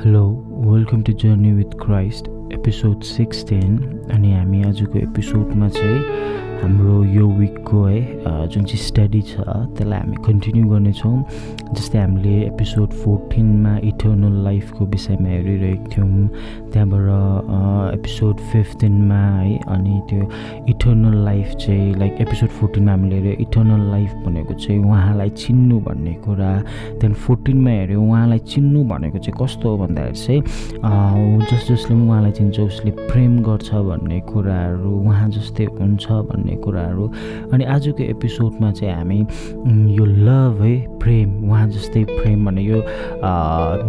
Hello welcome to journey with Christ episode sixteen अनि हामी आजको एपिसोडमा चाहिँ हाम्रो यो विकको है जुन चाहिँ स्टडी छ त्यसलाई हामी कन्टिन्यू गर्नेछौँ। जस्तै हामीले एपिसोड फोर्टिनमा इटर्नल लाइफको विषयमा हेरिरहेको थियौँ। त्यहाँबाट एपिसोड फिफ्टिनमा है अनि त्यो इटर्नल लाइफ चाहिँ लाइक एपिसोड फोर्टिनमा हामीले हेऱ्यो इटर्नल लाइफ भनेको चाहिँ उहाँलाई चिन्नु भन्ने कुरा। त्यहाँदेखि फोर्टिनमा हेऱ्यो उहाँलाई चिन्नु भनेको चाहिँ कस्तो हो भन्दाखेरि चाहिँ जस जसले पनि उहाँलाई चिन्छ उसले प्रेम गर्छ भन्ने कुराहरू उहाँ जस्तै हुन्छ भन्ने भन्ने कुराहरू। अनि आजको एपिसोडमा चाहिँ हामी यो लभ है प्रेम उहाँ जस्तै प्रेम भने यो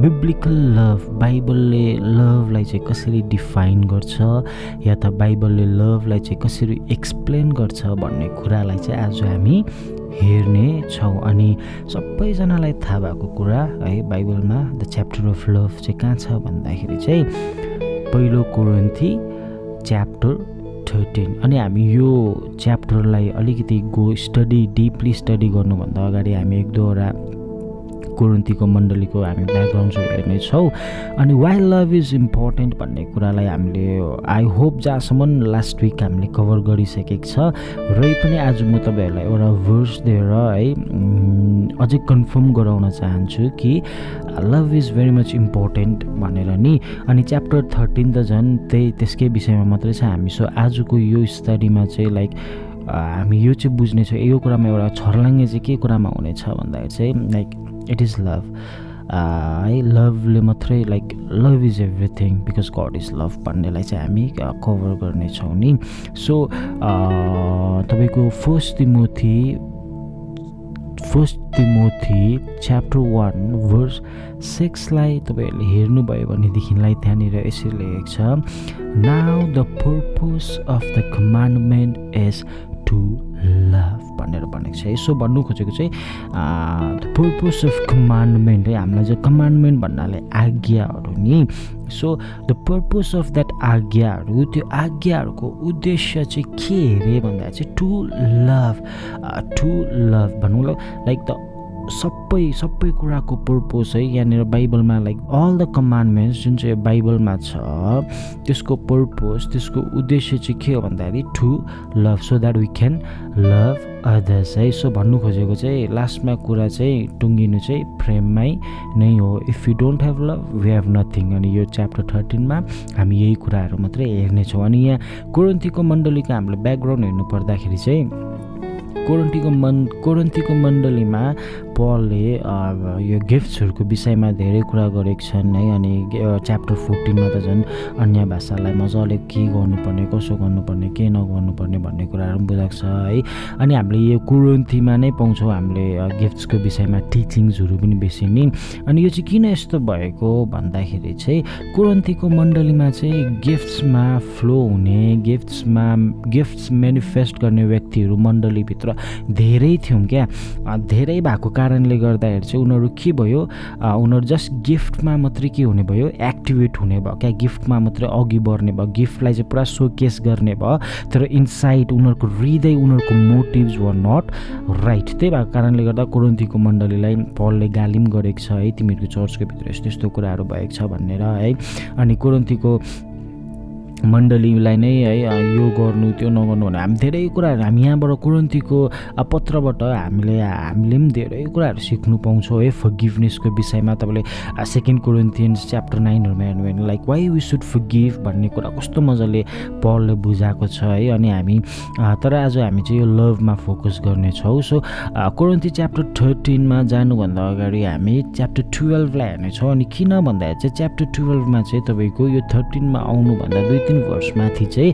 बिब्लिकल लभ बाइबलले लभलाई चाहिँ कसरी डिफाइन गर्छ या त बाइबलले लभलाई चाहिँ कसरी एक्सप्लेन गर्छ भन्ने कुरालाई चाहिँ आज हामी हेर्ने छौँ। अनि सबैजनालाई थाहा भएको कुरा है बाइबलमा द च्याप्टर अफ लभ चाहिँ कहाँ छ भन्दाखेरि चाहिँ पहिलो कोरन्थी च्याप्टर थर्टिन अनि हामी यो च्याप्टरलाई अलिकति गो स्टडी डिपली स्टडी गर्नुभन्दा अगाडि हामी एक दुईवटा कोरन्तीको मण्डलीको हामी ब्याकग्राउन्डहरू हेर्नेछौँ अनि वाइ लभ इज इम्पोर्टेन्ट भन्ने कुरालाई हामीले आई होप जहाँसम्म लास्ट विक हामीले कभर गरिसकेको छ। र पनि आज म तपाईँहरूलाई एउटा भर्स दिएर है अझै कन्फर्म गराउन चाहन्छु कि love is very much important भनेर नि। अनि च्याप्टर थर्टिन त झन् त्यही त्यसकै विषयमा मात्रै छ हामी। सो आजको यो स्टडीमा चाहिँ लाइक हामी यो चाहिँ बुझ्नेछौँ यो कुरामा एउटा छर्लाङ्गे चाहिँ के कुरामा हुनेछ भन्दाखेरि चाहिँ लाइक इट इज लभ है लभले मात्रै like love is everything because God is love भन्नेलाई चाहिँ हामी कभर गर्नेछौँ नि। सो तपाईँको first Timothy first Timothy chapter one verse सिक्सलाई तपाईँहरूले हेर्नुभयो भनेदेखिलाई त्यहाँनिर यसरी लेखेको छ now the purpose of the commandment is to love भनेर भनेको छ। यसो भन्नु खोजेको चाहिँ द पर्पज अफ कमान्डमेन्ट है हामीलाई चाहिँ कमान्डमेन्ट भन्नाले आज्ञाहरू नि। So the purpose of that आज्ञाहरू त्यो आज्ञाहरूको उद्देश्य चाहिँ के अरे भन्दा चाहिँ टु लभ टु लभ भनौँ लाइक द सबै सबै कुराको पर्पोज है यहाँनिर बाइबलमा लाइक अल द कमान्डमेन्ट्स जुन चाहिँ बाइबलमा छ त्यसको पर्पोज त्यसको उद्देश्य चाहिँ के हो भन्दाखेरि to love so that we can love others है। सो भन्नु खोजेको चाहिँ लास्टमा कुरा चाहिँ टुङ्गिनु चाहिँ प्रेममै नै हो। If you don't have love we have nothing अनि यो च्याप्टर थर्टिनमा हामी यही कुराहरू मात्रै हेर्नेछौँ। अनि यहाँ कोरन्तीको मण्डलीको हामीले ब्याकग्राउन्ड हेर्नु पर्दाखेरि चाहिँ कोरन्टीको मन कोरन्तीको मण्डलीमा पलले यो गिफ्ट्सहरूको विषयमा धेरै कुरा गरेका छन् है अनि च्याप्टर फोर्टिनमा त झन् अन्य भाषालाई मजाले के गर्नुपर्ने कसो गर्नुपर्ने के नगर्नुपर्ने भन्ने कुराहरू पनि बुझाएको छ है। अनि हामीले यो कोरन्तीमा नै पाउँछौँ हामीले गिफ्ट्सको विषयमा टिचिङ्सहरू पनि बेसी नै। अनि यो चाहिँ किन यस्तो भएको भन्दाखेरि चाहिँ कोरन्तीको मण्डलीमा चाहिँ गिफ्ट्समा फ्लो हुने गिफ्ट्समा गिफ्ट्स मेनिफेस्ट गर्ने व्यक्तिहरू मण्डलीभित्र धेरै थियौँ क्या। धेरै भएको कारणले गर्दाखेरि चाहिँ उनीहरू के भयो? उनीहरू जस्ट गिफ्टमा मात्रै के हुने भयो? एक्टिभेट हुने भयो। क्या गिफ्टमा मात्रै अघि बढ्ने भयो? गिफ्टलाई चाहिँ पुरा सोकेस गर्ने भयो? तर इनसाइड उनीहरूको हृदय उनीहरूको मोटिभ्स वर नट राइट त्यही भएको कारणले गर्दा कोरन्तीको मण्डलीलाई पलले गाली पनि गरेको छ है तिमीहरूको चर्चको भित्र यस्तो यस्तो कुराहरू भएको छ भनेर है। अनि कोरन्तीको मण्डलीलाई नै है यो गर्नु त्यो नगर्नु भने हामी धेरै कुराहरू हामी यहाँबाट कुरन्तीको पत्रबाट हामीले हामीले पनि धेरै कुराहरू सिक्नु पाउँछौँ है फगिभनेसको विषयमा तपाईँले सेकेन्ड कुरन्थियन्स च्याप्टर नाइनहरूमा हेर्नु भने like why we should forgive भन्ने कुरा कस्तो मजाले पलले बुझाएको छ है अनि हामी तर आज हामी चाहिँ यो लभमा फोकस गर्नेछौँ। सो कोरन्ती च्याप्टर थर्टिनमा जानुभन्दा अगाडि हामी च्याप्टर टुवेल्भलाई हेर्नेछौँ अनि किन भन्दाखेरि चाहिँ च्याप्टर टुवेल्भमा चाहिँ तपाईँको यो थर्टिनमा आउनुभन्दा दुई तिन वर्षमाथि चाहिँ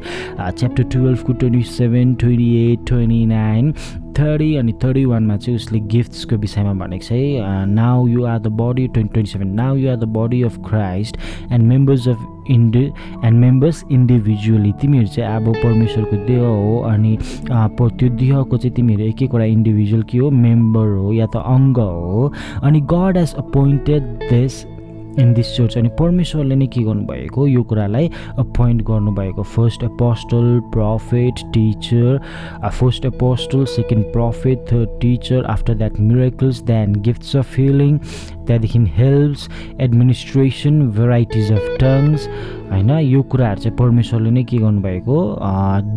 chapter टुवेल्भको twenty seven twenty eight twenty nine thirty अनि थर्टी वानमा चाहिँ उसले गिफ्ट्सको विषयमा भनेको छ है now you are the body twenty twenty seven now you are the body of Christ and members of indi and members individually तिमीहरू चाहिँ अब परमेश्वरको देह हो अनि त्यो देहको चाहिँ तिमीहरू एक एकवटा इन्डिभिजुअल के हो मेम्बर हो या त अङ्ग हो अनि God has appointed this in this church अनि परमेश्वरले नै के गर्नुभएको? यो कुरालाई अपोइन्ट गर्नुभएको। First apostle prophet teacher first apostle second prophet third teacher after that miracles then gifts of healing त्यहाँदेखि helps administration varieties of tongues होइन? यो कुराहरू चाहिँ परमेश्वरले नै के गर्नुभएको?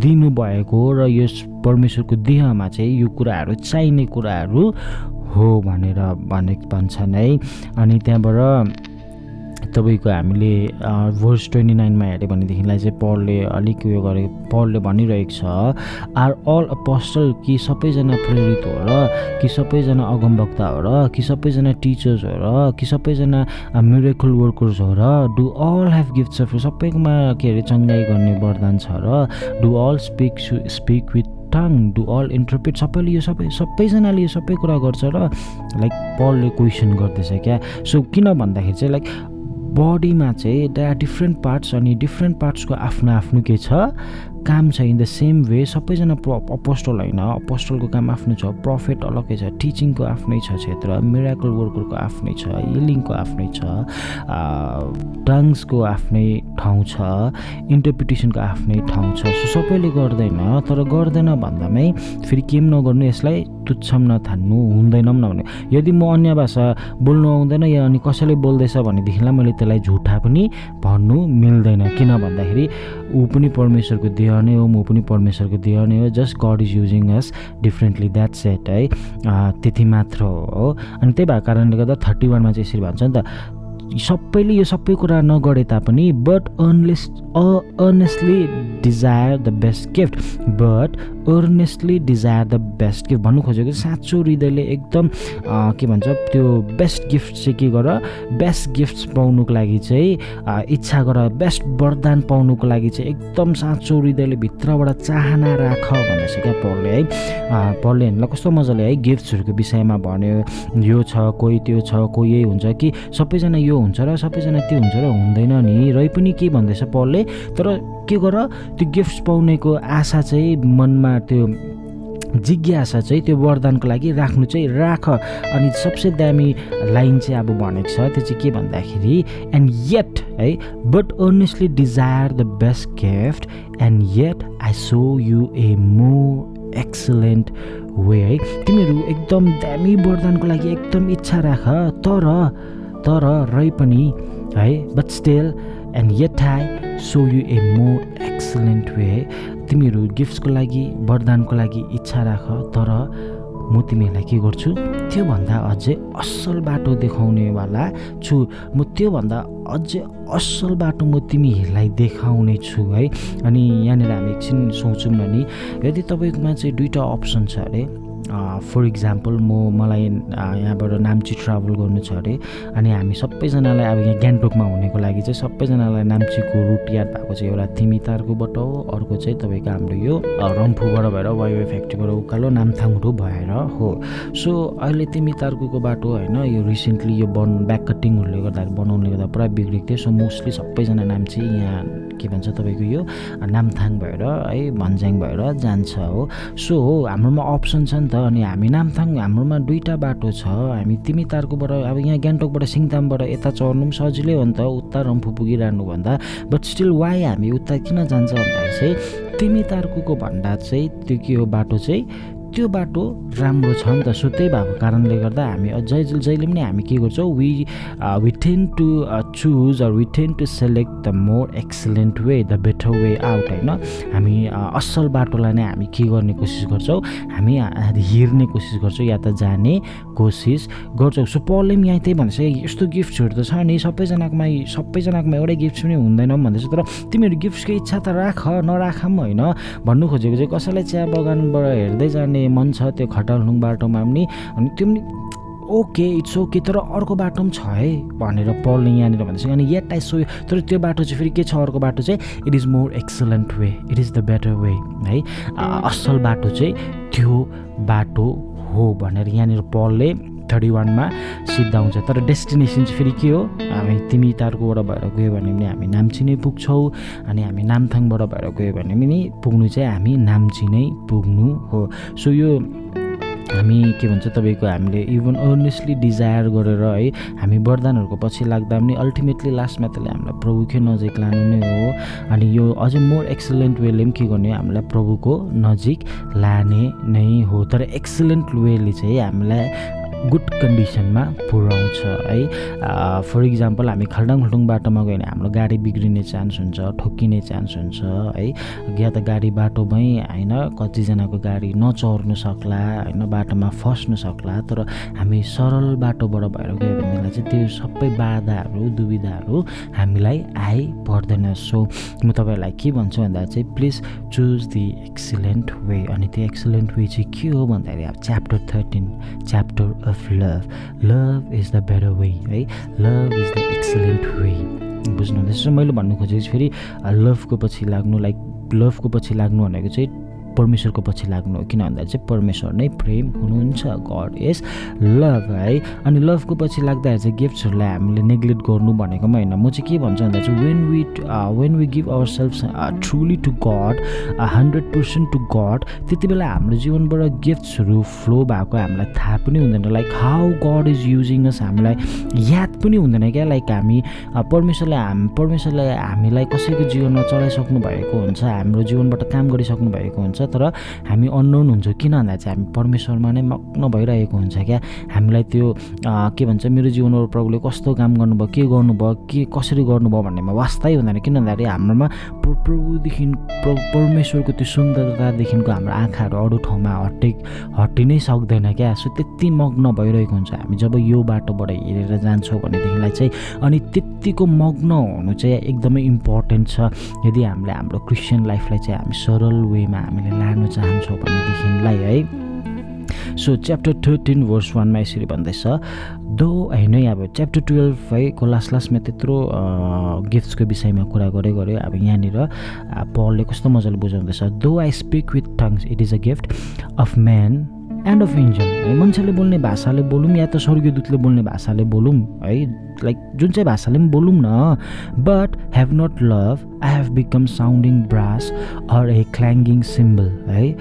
दिनुभएको र यस परमेश्वरको देहमा चाहिँ यो कुराहरू चाहिने कुराहरू हो भनेर भने भन्छन् है। अनि त्यहाँबाट तपाईँको हामीले भर्स ट्वेन्टी नाइनमा हेऱ्यो भनेदेखिलाई चाहिँ पलले अलिक उयो गरे पलले भनिरहेको छ आर अल अपोस्टल कि सबैजना प्रेरित हो र कि सबैजना अगमवक्ता हो र कि सबैजना टिचर्स हो र कि सबैजना मिरेकल वर्कर्स हो र do all have gifts of सबैकोमा के अरे चङ्गाई गर्ने वरदान छ र do all speak speak with tongue do all interpret सबैले यो सबै सबैजनाले यो सबै कुरा गर्छ र लाइक पलले क्वेसन गर्दैछ क्या? सो किन भन्दाखेरि चाहिँ लाइक बडीमा चाहिँ दे डिफ्रेन्ट पार्ट्स अनि डिफ्रेन्ट पार्ट्सको आफ्नो आफ्नो के छ? काम छ इन द सेम वे सबैजना प्र अपोस्टल होइन। अपोस्टलको काम आफ्नो छ प्रफिट अलग्गै छ टिचिङको आफ्नै छ क्षेत्र मिराकल वर्करको आफ्नै छ हिलिङको आफ्नै छ टङ्सको आफ्नै ठाउँ छ इन्टरप्रिटेसनको आफ्नै ठाउँ छ। सो सबैले गर्दैन तर गर्दैन भन्दामै फेरि केम नगर्नु यसलाई तुच्छम नथान्नु हुँदैन पनि नभने यदि म अन्य भाषा बोल्नु आउँदैन या अनि कसैले बोल्दैछ भनेदेखिलाई मैले त्यसलाई झुठा पनि भन्नु मिल्दैन। किन भन्दाखेरि ऊ पनि परमेश्वरको देह नै हो म पनि परमेश्वरको देह नै हो। Just God is using us differently that set है। त्यति मात्र हो अनि त्यही भएको कारणले गर्दा थर्टी वानमा चाहिँ यसरी भन्छ नि त सबैले यो सबै कुरा नगरे तापनि but unless earnestly desire the best gift but earnestly desire the best gift भन्नु खोजेको साँचो हृदयले एकदम के भन्छ त्यो बेस्ट गिफ्ट चाहिँ के गर बेस्ट गिफ्ट्स पाउनुको लागि चाहिँ इच्छा गर बेस्ट वरदान पाउनुको लागि चाहिँ एकदम साँचो हृदयले भित्रबाट चाहना राख भनेर क्या पढले है पढले हामीलाई कस्तो मजाले है गिफ्ट्सहरूको विषयमा भन्यो। यो छ कोही त्यो छ कोही यही हुन्छ कि सबैजना यो हुन्छ र सबैजना त्यो हुन्छ र हुँदैन नि। रै पनि के भन्दैछ पढले तर के गर त्यो गिफ्ट्स पाउनेको आशा चाहिँ मनमा त्यो जिज्ञासा चाहिँ त्यो वरदानको लागि राख्नु चाहिँ राख। अनि सबसे दामी लाइन चाहिँ अब भनेको छ त्यो चाहिँ के भन्दाखेरि एन्ड येट है but earnestly desire the best gift and yet I show you a more excellent way है। तिमीहरू एकदम दामी वरदानको लागि एकदम इच्छा राख तर तर रै पनि है but still and yet I show you a more excellent way तिमीहरू गिफ्ट्सको लागि वरदानको लागि इच्छा राख तर म तिमीहरूलाई के गर्छु? त्योभन्दा अझै असल बाटो देखाउनेवाला छु। म त्योभन्दा अझै असल बाटो म तिमीहरूलाई देखाउने छु है। अनि यहाँनिर हामी एकछिन सोचौँ भने यदि तपाईँकोमा चाहिँ दुइटा अप्सन छ अरे फर इक्जाम्पल म मलाई यहाँबाट नाम्ची ट्राभल गर्नु छ अरे अनि हामी सबैजनालाई अब यहाँ गान्तोकमा हुनेको लागि चाहिँ सबैजनालाई नाम्चीको रुट याद भएको चाहिँ एउटा तिमितारकोबाट हो अर्को चाहिँ तपाईँको हाम्रो यो रम्फूबाट भएर वाइवाई फ्याक्ट्रीबाट उकालो नामथाङहरू भएर हो। सो अहिले तिमितारको बाटो होइन यो रिसेन्टली यो बन ब्याक कटिङहरूले गर्दाखेरि बनाउनुले गर्दा पुरा बिग्रेको थियो। सो मोस्टली सबैजना नाम्ची यहाँ के भन्छ तपाईँको यो नामथाङ भएर है भन्ज्याङ भएर जान्छ हो। सो हो हाम्रोमा अप्सन छ नि त अनि हामी नामथाङ हाम्रोमा दुईवटा बाटो छ। हामी तिमी तारकोबाट अब यहाँ गान्तोकबाट सिङतामबाट यता चढ्नु पनि सजिलै हो नि त उता रम्फू पुगिरहनु भन्दा बट स्टिल वाइ हामी उता किन जान्छ भन्दाखेरि चाहिँ तिमी तार्कुको भन्दा चाहिँ त्यो के हो बाटो चाहिँ त्यो बाटो राम्रो छ नि त सो त्यही भएको कारणले गर्दा हामी अझै जहिले पनि हामी के गर्छौँ we we tend to choose or we tend to select the more excellent way the better way out होइन? हामी असल बाटोलाई नै हामी के गर्ने कोसिस गर्छौँ? हामी हिर्ने कोसिस गर्छौँ या त जाने कोसिस गर्छौँ। सो पनि यहाँ त्यही भनिसक्यो यस्तो गिफ्ट्सहरू त छ नि सबैजनाकोमा सबैजनाकोमा एउटै गिफ्ट पनि हुँदैन भन्दैछ। तर तिमीहरू गिफ्टको इच्छा त राख नराख पनि होइन। भन्नु खोजेको चाहिँ कसैलाई चिया बगानबाट हेर्दै जाने जाने मन छ त्यो खटालुङ बाटोमा पनि। अनि त्यो पनि ओके इट्स ओके तर अर्को बाटो पनि छ है भनेर पढ्ने यहाँनिर भन्दैछ। अनि यट आई सो तर त्यो बाटो चाहिँ फेरि के छ अर्को बाटो चाहिँ? It is more excellent way it is the better way है। असल बाटो चाहिँ त्यो बाटो हो भनेर यहाँनिर पलले थर्टी वानमा सिद्ध हुन्छ। तर डेस्टिनेसन चाहिँ फेरि के हो? हामी तिमी तार्कोबाट भएर गयो भने पनि हामी नाम्ची नै पुग्छौँ अनि हामी नामथाङबाट भएर गयो भने पनि पुग्नु चाहिँ हामी नाम्ची नै पुग्नु हो। सो यो हामी के भन्छ तपाईँको हामीले इभन अर्नेस्टली डिजायर गरेर है हामी वरदानहरूको पछि लाग्दा पनि अल्टिमेटली लास्टमा त्यसले हामीलाई प्रभुकै नजिक लानु नै हो। अनि यो अझै मोर एक्सलेन्ट वेले पनि के गर्ने? हामीलाई प्रभुको नजिक लाने नै हो। तर एक्सलेन्ट वेले चाहिँ हामीलाई गुड कन्डिसनमा पुऱ्याउँछ है। फर इक्जाम्पल हामी खल्डाङ खुल्डुङ बाटोमा गयो भने हाम्रो गाडी बिग्रिने चान्स हुन्छ ठोक्किने चान्स हुन्छ है। या त गाडी बाटोमै होइन कतिजनाको गाडी नचर्नु सक्ला होइन बाटोमा फस्नु सक्ला तर हामी सरल बाटोबाट भएर गयो भनेदेखिलाई चाहिँ त्यो सबै बाधाहरू दुविधाहरू हामीलाई आइपर्दैन। सो म तपाईँहरूलाई के भन्छु भन्दा चाहिँ please choose the excellent way अनि त्यो एक्सिलेन्ट वे चाहिँ के हो भन्दाखेरि अब chapter thirteen chapter of love love is the better way है love is the excellent way बुझ्नुहुँदैछ मैले भन्नु खोजेको फेरि लभको पछि लाग्नु लाइक लभको पछि लाग्नु भनेको चाहिँ परमेश्वरको पछि लाग्नु किन भन्दा चाहिँ परमेश्वर नै प्रेम हुनुहुन्छ गड इज लभ है। अनि लभको पछि लाग्दाखेरि चाहिँ गिफ्ट्सहरूलाई हामीले नेग्लेक्ट गर्नु भनेको पनि होइन। म चाहिँ के भन्छु भन्दा चाहिँ when we when we give our self truly to God hundred percent to God त्यति बेला हाम्रो जीवनबाट गिफ्ट्सहरू फ्लो भएको हामीलाई थाहा पनि हुँदैन। Like how God is using us हामीलाई याद पनि हुँदैन क्या। लाइक हामी परमेश्वरले हाम परमेश्वरले हामीलाई कसैको जीवनमा चलाइसक्नु भएको हुन्छ हाम्रो जीवनबाट काम गरिसक्नु भएको हुन्छ। तर हामी अननोन हुन्छ। किन भन्दा चाहिँ हामी परमेश्वरमा नै मग्न भइरहेको हुन्छ क्या। हामीलाई त्यो के भन्छ मेरो जीवनमा प्रभुले कस्तो काम गर्नुभयो के गर्नुभयो के कसरी गर्नुभयो भन्नेमा वास्तै हुँदैन। किन भन्दाखेरि हाम्रोमा प्रभुदेखि परमेश्वरको त्यो सुन्दरतादेखिको हाम्रो आँखाहरू अरू ठाउँमा हटे हटि सक्दैन क्या। सो त्यति मग्न भइरहेको हुन्छ। हामी जब यो बाटोबाट हेरेर जान्छौँ भनेदेखिलाई चाहिँ अनि त्यत्तिको मग्न हुनु चाहिँ एकदमै इम्पोर्टेन्ट छ। यदि हामीले हाम्रो क्रिस्चियन लाइफलाई चाहिँ हामी सरल वेमा हामीले लानु चाहन्छौँ भनेदेखिलाई है। सो च्याप्टर थर्टिन वर्स वानमा यसरी भन्दैछ दो होइन अब च्याप्टर टुवेल्भ है को लास्ट लास्टमा त्यत्रो गिफ्ट्सको विषयमा कुरा गरे गऱ्यो। अब यहाँनिर पलले कस्तो मजाले बुझाउँदैछ though I speak with tongues it is a gift of man and of angel है मान्छेले बोल्ने भाषाले बोलौँ या त स्वर्गीयदूतले बोल्ने भाषाले बोलौँ है लाइक जुन चाहिँ भाषाले पनि बोलौँ न but have not love I have become sounding brass or a clanging cymbal है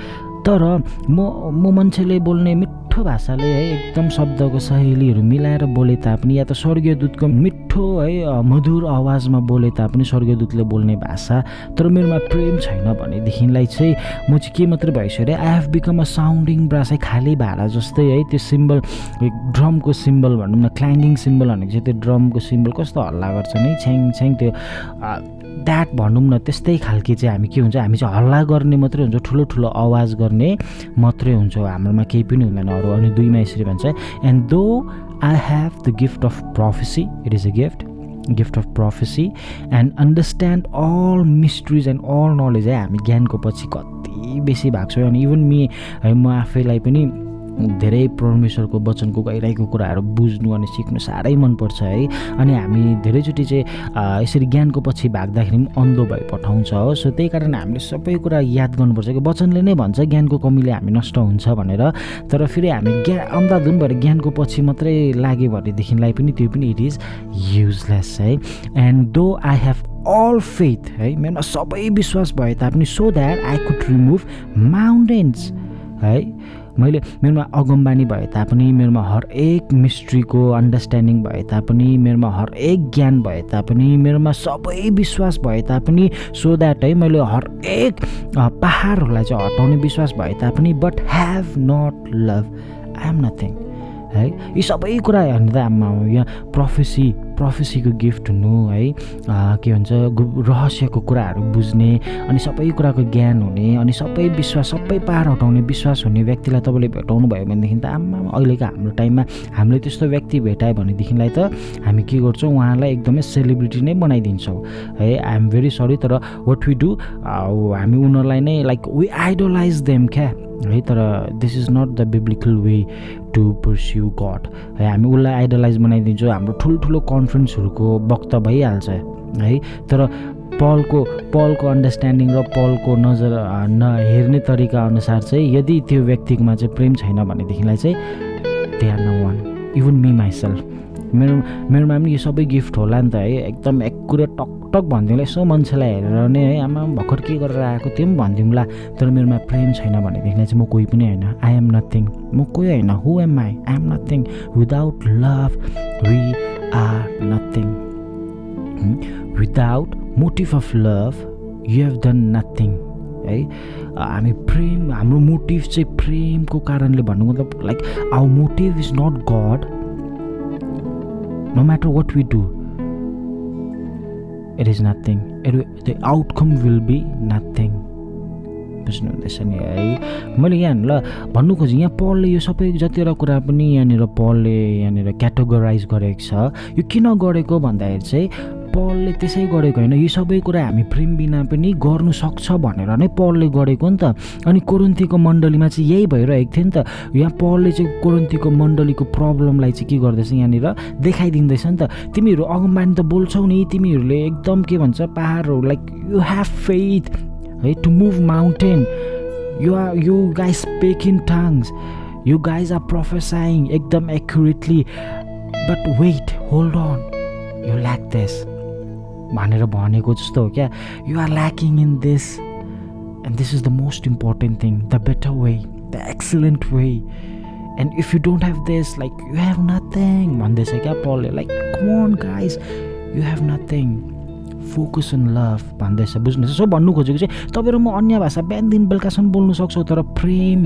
तर म म मान्छेले बोल्ने मिठो भाषाले है एकदम शब्दको शैलीहरू मिलाएर बोले तापनि या त स्वर्गीय दूतको मिठो है मधुर आवाजमा बोले तापनि स्वर्गीय दूतले बोल्ने भाषा तर मेरोमा प्रेम छैन भनेदेखिलाई चाहिँ म चाहिँ के मात्रै भइसक्यो अरे I have become a sounding brass है खाली भाडा जस्तै है त्यो सिम्बल ड्रमको सिम्बल भनौँ न क्ल्याङ्गिङ सिम्बल भनेको चाहिँ त्यो ड्रमको सिम्बल कस्तो हल्ला गर्छ नि छ्याङ छ्याङ त्यो द्याट भनौँ न त्यस्तै खालके चाहिँ हामी के हुन्छ हामी चाहिँ हल्ला गर्ने मात्रै हुन्छ ठुलो ठुलो आवाज गर्ने मात्रै हुन्छ हाम्रोमा केही पनि हुँदैन। अरू अनि दुईमा यसरी भन्छ and though I have the gift of prophecy it is a gift gift of prophecy and understand all mysteries and all knowledge है हामी ज्ञानको पछि कति बेसी भएको छ। अनि इभन मी म आफैलाई पनि धेरै परमेश्वरको वचनको गइरहेको कुराहरू बुझ्नु अनि सिक्नु साह्रै मनपर्छ है। अनि हामी धेरैचोटि चाहिँ यसरी ज्ञानको पछि भाग्दाखेरि पनि अन्धो भइ पठाउँछ हो। सो त्यही कारण हामीले सबै कुरा याद गर्नुपर्छ कि वचनले नै भन्छ ज्ञानको कमीले हामी नष्ट हुन्छ भनेर। तर फेरि हामी ज्ञान अन्धाधुन भएर ज्ञानको पछि मात्रै लाग्यो भनेदेखिलाई पनि त्यो पनि इट इज युजलेस है। And though I have all faith है मेरोमा सबै विश्वास भए तापनि so that I could remove mountains है। मैले मेरोमा अगमबानी भए तापनि मेरोमा हरेक मिस्ट्रीको अन्डरस्ट्यान्डिङ भए तापनि मेरोमा हरेक ज्ञान भए तापनि मेरोमा सबै विश्वास भए तापनि सो द्याट है मैले हरेक पहाडहरूलाई चाहिँ हटाउने विश्वास भए तापनि but have not love I am nothing है? यी सबै कुरा हेर्नु त आमा यहाँ प्रोफेसी प्रोफेसीको गिफ्ट हुनु है? के भन्छ रहस्यको कुराहरू बुझ्ने अनि सबै कुराको ज्ञान हुने अनि सबै विश्वास सबै पार हटाउने विश्वास हुने व्यक्तिलाई तपाईँले भेटाउनु भयो भनेदेखि त आमा अहिलेको हाम्रो टाइममा हामीले त्यस्तो व्यक्ति भेटायो भनेदेखिलाई त हामी के गर्छौँ? उहाँलाई एकदमै सेलिब्रिटी नै बनाइदिन्छौँ है? आइ एम भेरी सरी तर वाट वी डु हामी उनीहरूलाई नै लाइक वी आइडोलाइज देम क्या? है तर this is not the biblical way to pursue God है हामी उसलाई आइडलाइज बनाइदिन्छौँ। हाम्रो ठुल्ठुलो कन्फरेन्सहरूको वक्त भइहाल्छ। है? तर पलको पलको अन्डरस्ट्यान्डिङ र पलको नजर न हेर्ने तरिका अनुसार चाहिँ यदि त्यो व्यक्तिकोमा चाहिँ प्रेम छैन भनेदेखिलाई चाहिँ they are no one even me myself मेरो मेरोमा पनि यो सबै गिफ्ट होला नि त है? एकदम एकुरेट टकटक भनिदिउँला यसो मान्छेलाई हेरेर नै है आमा भर्खर के गरेर आएको त्यो पनि भनिदिउँला तर मेरोमा प्रेम छैन भनेदेखिलाई चाहिँ म कोही पनि होइन। आई एम नथिङ म कोही होइन। Who am I I am nothing without love we are nothing without motive of love you have done nothing है? हामी प्रेम हाम्रो मोटिभ चाहिँ प्रेमको कारणले भन्नु मतलब like our motive is not God no matter what we do it is nothing. It, the outcome will be nothing. बुझ्नुहुँदैछ नि है मैले यहाँ ल भन्नु खोजेँ। यहाँ पलले यो सबै जतिवटा कुरा पनि यहाँनिर पलले यहाँनिर क्याटेगोराइज गरेको छ। यो किन गरेको भन्दाखेरि चाहिँ पलले त्यसै गरेको होइन। यो सबै कुरा हामी प्रेम बिना पनि गर्नु सक्छ भनेर नै पलले गरेको नि त। अनि कोरन्थीको मण्डलीमा चाहिँ यही भइरहेको थियो नि त। यहाँ पलले चाहिँ कोरन्थीको मण्डलीको प्रब्लमलाई चाहिँ के गर्दैछ यहाँनिर देखाइदिँदैछ नि त। तिमीहरू अगमबानी त बोल्छौ नि। तिमीहरूले एकदम के भन्छ पाहाडहरू लाइक यु हेभ फेथ है to move mountain you are you guys speak in tongues you guys are prophesying एकदम accurately but wait hold on you lack this भनेर भनेको जस्तो हो क्या. You are lacking in this and this is the most important thing the better way the excellent way and if you don't have this like you have nothing भन्दैछ क्या पलले like come on guys you have nothing focus in love भन्दैछ बुझ्नुहोस् so भन्नु खोजेको चाहिँ तपाईँ म अन्य भाषा बिहान दिन बेलुकासम्म बोल्नु सक्छौँ तर प्रेम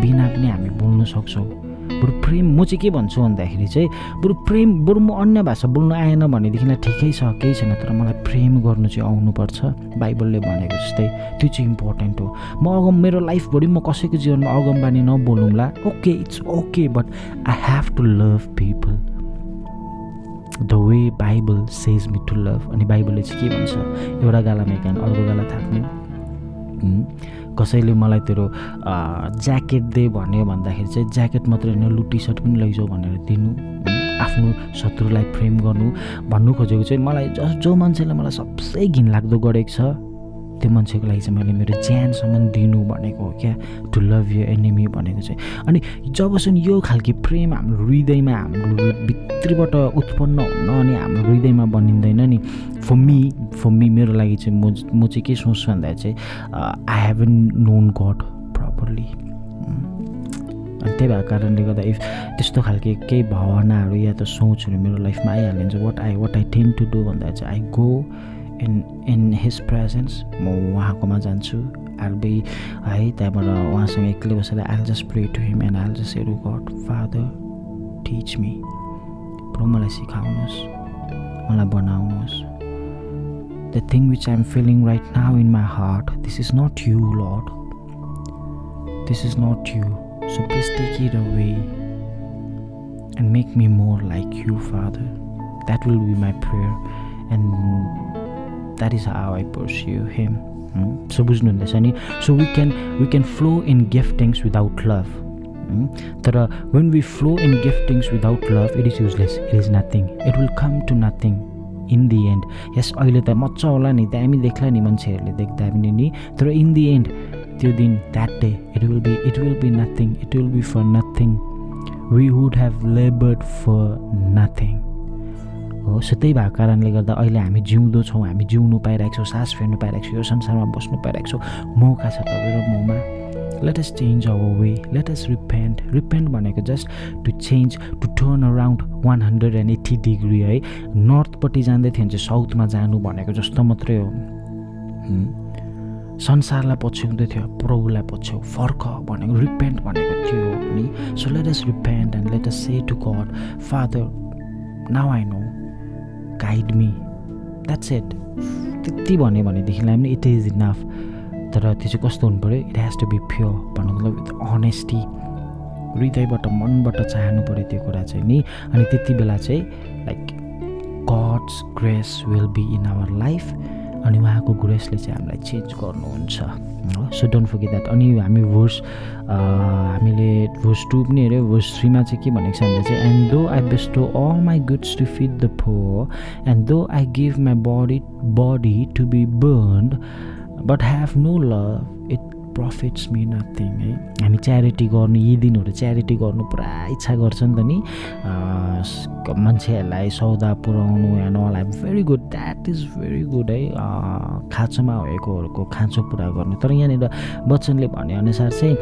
बिना पनि हामी बोल्नु सक्छौँ। बरु प्रेम म चाहिँ के भन्छु भन्दाखेरि चाहिँ बरु प्रेम बरु म अन्य भाषा बोल्नु आएन भनेदेखिलाई ठिकै छ केही छैन तर मलाई प्रेम गर्नु चाहिँ आउनुपर्छ बाइबलले भनेको जस्तै त्यो चाहिँ इम्पोर्टेन्ट हो। म अगम मेरो लाइफभरि म कसैको जीवनमा अगमबानी नबोलौँला। Okay it's okay but I have to love people the way Bible says me to love अनि बाइबलले चाहिँ के भन्छ? एउटा गालामा कान अर्को गाला थाप्ने। कसैले मलाई तेरो ज्याकेट दे भन्यो भन्दाखेरि चाहिँ ज्याकेट मात्रै होइन लु टी सर्ट पनि लैजाऊ भनेर दिनु आफ्नो शत्रुलाई फ्रेम गर्नु भन्नु खोजेको चाहिँ मलाई जस जो मान्छेले मलाई सबसे घिनलाग्दो गरेको छ त्यो मान्छेको लागि चाहिँ मैले मेरो ज्यानसम्म दिनु भनेको हो क्या? टु लभ यु एनिमी भनेको चाहिँ। अनि जबसम्म यो खालको प्रेम हाम्रो हृदयमा हाम्रो भित्रीबाट उत्पन्न हुन अनि हाम्रो हृदयमा बनिँदैन नि फर मी फर मी मेरो लागि चाहिँ म म चाहिँ के सोच्छु भन्दा चाहिँ I haven't known God properly अनि त्यही भएको कारणले गर्दा इफ त्यस्तो खालके केही भावनाहरू या त सोचहरू मेरो लाइफमा आइहाल्यो भने चाहिँ what I what I tend to do भन्दा चाहिँ I go in in his presence म उहाँकोमा जान्छु। आल बी है त्यहाँबाट उहाँसँग एक्लै बसेर I'll just pray to him and I'll just एरु God father teach me प्रभु मलाई सिकाउनुहोस् मलाई बनाउनुहोस्। The thing which I am feeling right now in my heart this is not you Lord this is not you so please take it away and make me more like you father that will be my prayer and that is how I pursue him so बुझ्नुहुँदैछ नि so we can we can flow in giftings without love तर when we flow in giftings without love it is useless it is nothing it will come to nothing in the end yes अहिले त मजा होला नि दामी देख्ला नि मान्छेहरूले देख्दा पनि नि। तर इन दि एन्ड त्यो दिन that day it will be it will be nothing it will be for nothing we would have laboured for nothing हो सो त्यही भएको कारणले गर्दा अहिले हामी जिउँदो छौँ हामी जिउनु पाइरहेको छौँ सास फेर्नु पाइरहेको छौँ यो संसारमा बस्नु पाइरहेको छौँ। मौका छ तपाईँ र ममा। Let us change our way let us repent repent भनेको just to change to turn around one hundred and eighty degree है। नर्थपट्टि जाँदै थियो भने चाहिँ साउथमा जानु भनेको जस्तो मात्रै हो। संसारलाई पछ्याउँदै थियो प्रभुलाई पछ्याउ फर्क भनेको रिपेन्ट भनेको थियो नि so let us repent and let us say to God father now I know guide me that's it त्यति भन्यो भनेदेखिलाई पनि इट इज इनफ तर त्यो चाहिँ कस्तो हुनु पऱ्यो? It has to be pure भन्नु मतलब विथ अनेस्टी हृदयबाट मनबाट चाहनु पऱ्यो त्यो कुरा चाहिँ नि। अनि त्यति बेला चाहिँ like God's grace will be in our life अनि उहाँको ग्रेसले चाहिँ हामीलाई चेन्ज गर्नुहुन्छ हो? सो डोन्ट फर्गेट द्याट अनि हामी भर्स हामीले भर्स टू पनि हेऱ्यो। भर्स थ्रीमा चाहिँ के भनेको छ भन्दा चाहिँ and though I bestow all my goods to feed the poor and though I give my body body to be burned but have no love it profits me nothing है हामी च्यारिटी गर्नु यी दिनहरू च्यारिटी गर्नु पुरा इच्छा गर्छ नि त नि। मान्छेहरूलाई सौदा पुऱ्याउनु and all I very good that is very good है खाँचोमा भएकोहरूको खाँचो पुरा गर्नु। तर यहाँनिर बच्चनले भनेअनुसार चाहिँ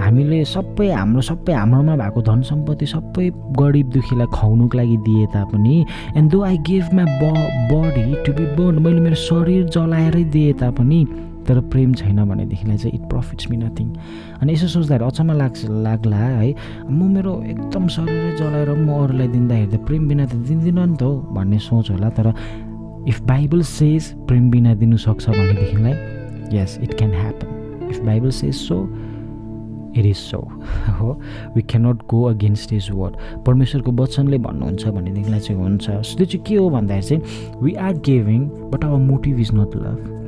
हामीले सबै हाम्रो सबै हाम्रोमा भएको धन सम्पत्ति सबै गरिब दुखीलाई खुवाउनुको लागि दिए तापनि and though I give my ब बडी टु बी बर्न मैले मेरो शरीर जलाएरै दिए तापनि तर प्रेम छैन भनेदेखिलाई चाहिँ इट प्रफिट्स मी नथिङ अनि यसो सोच्दाखेरि अचम्म लाग्छ लाग्ला है म मेरो एकदम शरीरै जलाएर म अरूलाई दिँदाखेरि त प्रेम बिना त दिँदिनँ नि त हो भन्ने सोच होला तर इफ बाइबल सेज प्रेम बिना दिनुसक्छ भनेदेखिलाई yes it can happen if Bible says so it is so हो we cannot go against his word परमेश्वरको वचनले भन्नुहुन्छ भनेदेखिलाई चाहिँ हुन्छ। त्यो चाहिँ के हो भन्दाखेरि चाहिँ we are giving but our motive is not love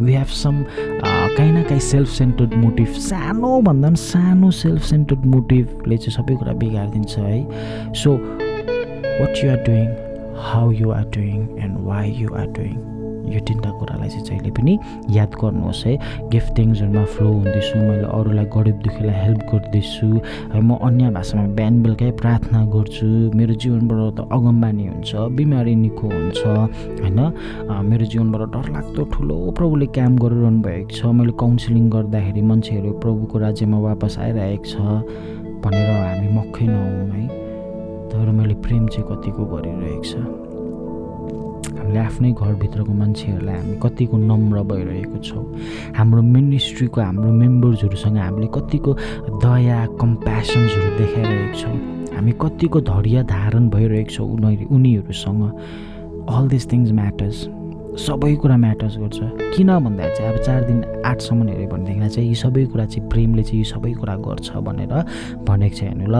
we have some काहीँ न काहीँ सेल्फ सेन्टर्ड मोटिभ सानोभन्दा पनि सानो सेल्फ सेन्टर्ड मोटिभले चाहिँ सबै कुरा बिगारिदिन्छ है so what you are doing how you are doing and why you are doing यो तिनवटा कुरालाई चाहिँ जहिले पनि याद गर्नुहोस् है। गिफ्टिङ्सहरूमा फ्लो हुँदैछु मैले अरूलाई गरिब दुःखीलाई हेल्प गर्दैछु है। म अन्य भाषामा बिहान बेलुकै प्रार्थना गर्छु। मेरो जीवनबाट त अगमबानी हुन्छ बिमारी निको हुन्छ होइन। मेरो जीवनबाट डरलाग्दो ठुलो प्रभुले काम गरिरहनु भएको छ। मैले काउन्सिलिङ गर्दाखेरि मान्छेहरू प्रभुको राज्यमा वापस आइरहेको छ भनेर हामी मक्खै नहौँ है। तर मैले प्रेम चाहिँ कतिको गरिरहेको छ। हामीले आफ्नै घरभित्रको मान्छेहरूलाई हामी कतिको नम्र भइरहेको छौँ। हाम्रो मिनिस्ट्रीको हाम्रो मेम्बर्सहरूसँग हामीले कतिको दया कम्प्यासन्सहरू देखाइरहेको छौँ। हामी कतिको धैर्य धारण भइरहेको छौँ उनीहरू उनीहरूसँग। अल दिस थिङ्स म्याटर्स सबै कुरा म्याटर्स गर्छ। किन भन्दा चाहिँ अब चार दिन आठसम्म हेऱ्यो भनेदेखिलाई चाहिँ यी सबै कुरा चाहिँ प्रेमले चाहिँ यी सबै कुरा गर्छ भनेर भनेको छ हेर्नु ल।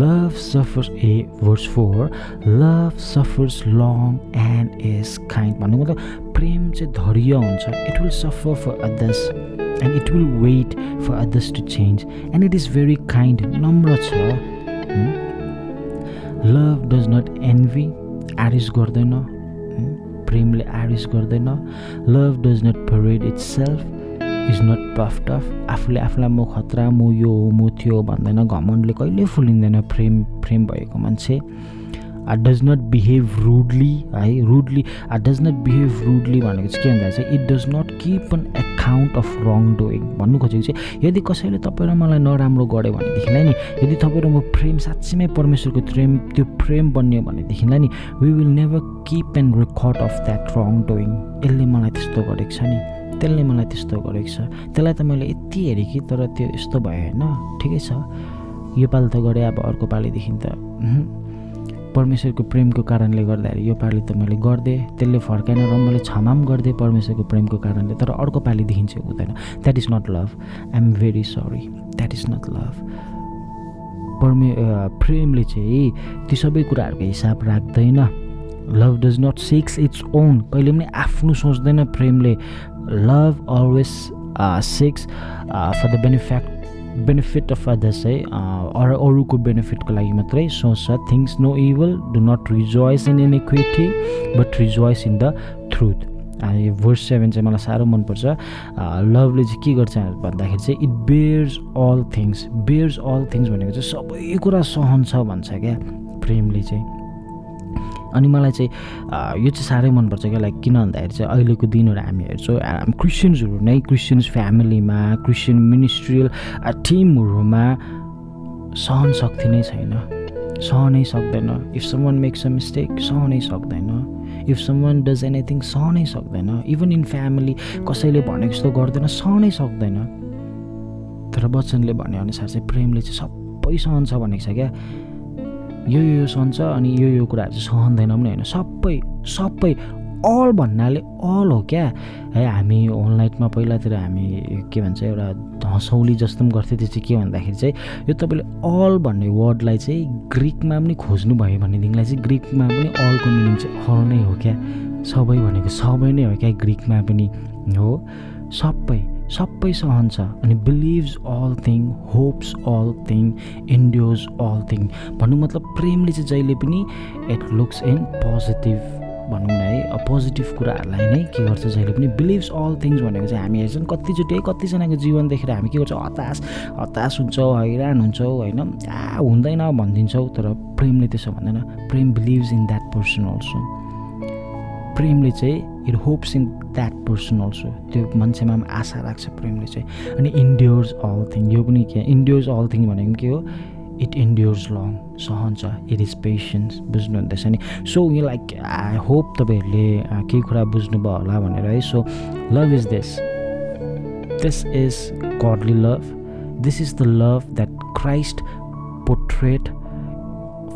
Love suffers a worse for love suffers long and is kind भन्नु मतलब प्रेम चाहिँ धैर्य हुन्छ। It will suffer for others and it will wait for others to change and it is very kind नम्र छ लभ डज नट एन्भी आरिस गर्दैन। प्रेमले आरिस गर्दैन. Love does not parade itself is not puffed up आफूले आफूलाई म खतरा म यो हो म थियो भन्दैन. घमण्डले कहिले फुलिँदैन प्रेम प्रेम भएको मान्छे। डज नट बिहेभ रुडली है rudely does not behave rudely भनेको चाहिँ के भन्दा चाहिँ it does not keep an account of wrongdoing भन्नु खोजेको चाहिँ यदि कसैले तपाईँ र मलाई नराम्रो गऱ्यो भनेदेखिलाई नि यदि तपाईँ र म प्रेम साँच्चीमै परमेश्वरको प्रेम त्यो प्रेम बन्यो भनेदेखिलाई नि we will never keep and record of that wrongdoing यसले मलाई त्यस्तो गरेको छ नि त्यसले मलाई त्यस्तो गरेको छ। त्यसलाई त मैले यति हेरेँ कि तर त्यो यस्तो भयो होइन? ठिकै छ। यो पालि त गरेँ अब अर्को पालिदेखि त परमेश्वरको प्रेमको कारणले गर्दाखेरि यो पालि त मैले गरिदिएँ त्यसले फर्काएन र मैले क्षमा पनि गरिदिएँ परमेश्वरको प्रेमको कारणले तर अर्को पालिदेखि चाहिँ हुँदैन that is not love I am very sorry that is not love परमे प्रेमले चाहिँ ती सबै कुराहरूको हिसाब राख्दैन। Love does not seeks its own कहिले पनि आफ्नो सोच्दैन प्रेमले। Love always seeks for the benefact benefit of others है अरू अरूको बेनिफिटको लागि मात्रै सोच्छ thinks no evil do not rejoice in iniquity but rejoice in the truth यो भर्स सेभेन चाहिँ मलाई साह्रो मनपर्छ लभले चाहिँ के गर्छ भन्दाखेरि चाहिँ it bears all things bears all things भनेको चाहिँ सबै कुरा सहन्छ भन्छ क्या? प्रेमले चाहिँ। अनि मलाई चाहिँ यो चाहिँ साह्रै मनपर्छ क्या लाइक किन भन्दाखेरि चाहिँ अहिलेको दिनहरू हामी हेर्छौँ क्रिस्चियन्सहरू नै क्रिस्चियन्स फ्यामिलीमा क्रिस्चियन मिनिस्ट्रियल टिमहरूमा सहन शक्ति नै छैन। सहनै सक्दैन। If someone makes a mistake सहनै सक्दैन। इफ सम डज एनिथिङ सहनै सक्दैन। इभन इन फ्यामिली कसैले भनेको जस्तो गर्दैन सहनै सक्दैन। तर वचनले भनेअनुसार चाहिँ प्रेमले चाहिँ सबै सहन्छ भनेको छ क्या। यो यो सहन्छ अनि यो यो कुराहरू चाहिँ सहँदैन पनि होइन। सबै सबै अल भन्नाले अल हो क्या। है हामी अनलाइनमा पहिलातिर हामी के भन्छ एउटा हँसौली जस्तो पनि गर्थ्यो। त्यो चाहिँ के भन्दाखेरि चाहिँ यो तपाईँले अल भन्ने वर्डलाई चाहिँ ग्रिकमा पनि खोज्नु भयो भनेदेखिलाई चाहिँ ग्रिकमा पनि अलको मिनिङ चाहिँ अल नै हो क्या। सबै भनेको सबै नै हो क्या ग्रिकमा पनि हो। सबै। सबै सहन्छ अनि believes all thing hopes all thing endures all thing भन्नु मतलब प्रेमले चाहिँ जहिले पनि इट लुक्स इन पोजिटिभ भनौँ न है। पोजिटिभ कुराहरूलाई नै के गर्छ जहिले पनि बिलिभ्स अल थिङ्स भनेको चाहिँ हामी हेर्छौँ कतिचोटि है कतिजनाको जीवन देखेर हामी के गर्छौँ? हतास हतास हुन्छौँ हैरान हुन्छौँ होइन? आ हुँदैन भनिदिन्छौँ तर प्रेमले त्यसो भन्दैन। प्रेम believes in that person also प्रेमले चाहिँ it hopes in that person also त्यो मान्छेमा पनि आशा राख्छ प्रेमले चाहिँ। अनि इन्ड्योर्स अल थिङ यो पनि के? इन्ड्योर्स अल थिङ भनेको के हो? इट इन्ड्योर्स लङ सहन्छ। इट इज पेसेन्स बुझ्नुहुँदैछ नि? So you like I hope तपाईँहरूले केही कुरा बुझ्नुभयो होला भनेर है। So love is this this is godly love this is the love that Christ portrayed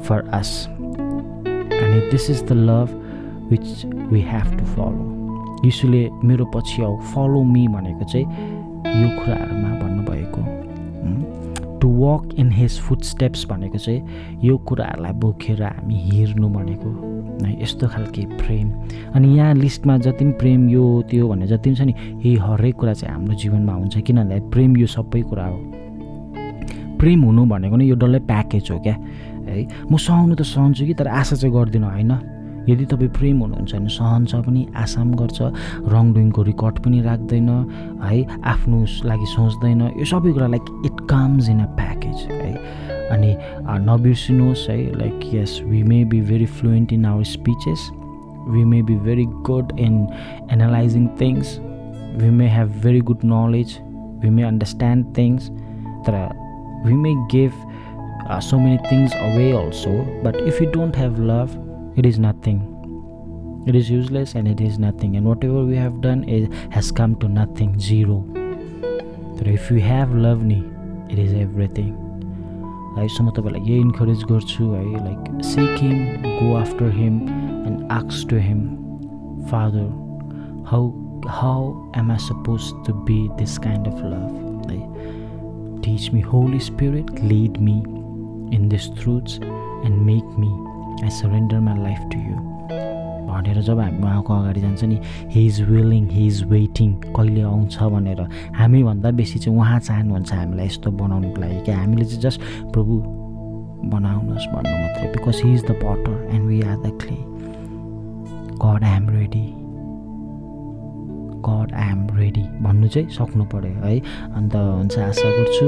for us अनि this is the love which we have to follow यीशुले मेरो पछि आऊ फलो मी भनेको चाहिँ यो कुराहरूमा भन्नुभएको to walk in his footsteps भनेको चाहिँ यो कुराहरूलाई बोकेर हामी हिँड्नु भनेको है। यस्तो खालके प्रेम। अनि यहाँ लिस्टमा जति पनि प्रेम यो त्यो भने जति पनि छ नि यही हरेक कुरा चाहिँ हाम्रो जीवनमा हुन्छ। किनभने प्रेम यो सबै कुरा हो। प्रेम हुनु भनेको नै यो डल्लै प्याकेज हो क्या? है म सहनु त सहन्छु कि तर आशा चाहिँ गर्दिनँ होइन? यदि तपाईँ प्रेम हुनुहुन्छ भने सहन्छ पनि आसाम गर्छ रङ डुइङको रेकर्ड पनि राख्दैन है आफ्नो लागि सोच्दैन यो सबै कुरा like it comes in a package है। अनि नबिर्सिनुहोस् है like yes we may be very fluent in our speeches we may be very good in analysing things we may have very good knowledge we may understand things तर we may give so many things away also but if you don't have love it is nothing it is useless and it is nothing and whatever we have done is has come to nothing zero but if we have love ni it is everything है so म तपाईँलाई यही encourage गर्छु है like seek him go after him and आक्स to him father how how am I suppose to be this kind of love है teach me Holy Spirit lead me in this truths and make me I surrender my life to you भनेर जब हामी उहाँको अगाडि जान्छ नि he is willing he is waiting कहिले आउँछ भनेर? हामीभन्दा बेसी चाहिँ उहाँ चाहनुहुन्छ हामीलाई यस्तो बनाउनुको लागि क्या हामीले चाहिँ जस्ट प्रभु बनाउनुहोस् भन्नु मात्रै। Because he is the potter and we are the clay God I am ready God I am ready भन्नु चाहिँ सक्नु पऱ्यो है। अन्त हुन्छ आशा गर्छु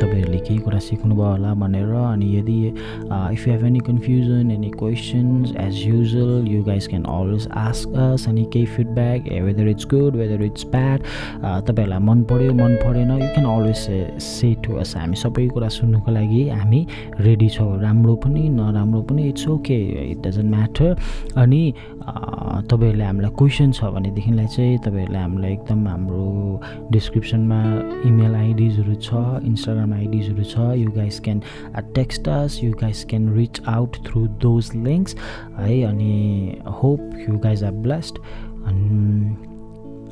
तपाईँहरूले केही कुरा सिक्नुभयो होला भनेर अनि यदि if you have any confusion any questions as usual you guys can always ask us अनि केही feedback whether it's good whether it's bad तपाईँहरूलाई मन पऱ्यो मन परेन you can always say to us हामी सबै कुरा सुन्नुको लागि हामी रेडी छौँ। राम्रो पनि नराम्रो पनि it's okay it doesn't matter अनि तपाईँहरूले हामीलाई क्वेसन छ भनेदेखिलाई चाहिँ तपाईँहरूले हामीलाई एकदम हाम्रो डिस्क्रिप्सनमा इमेल आइडिजहरू छ इन्स्टाग्राम आइडिजहरू छ। You guys can text us you guys can reach out through those links है अनि hope you guys are blessed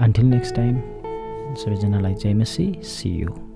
until next time सबैजनालाई जय मसी सी यु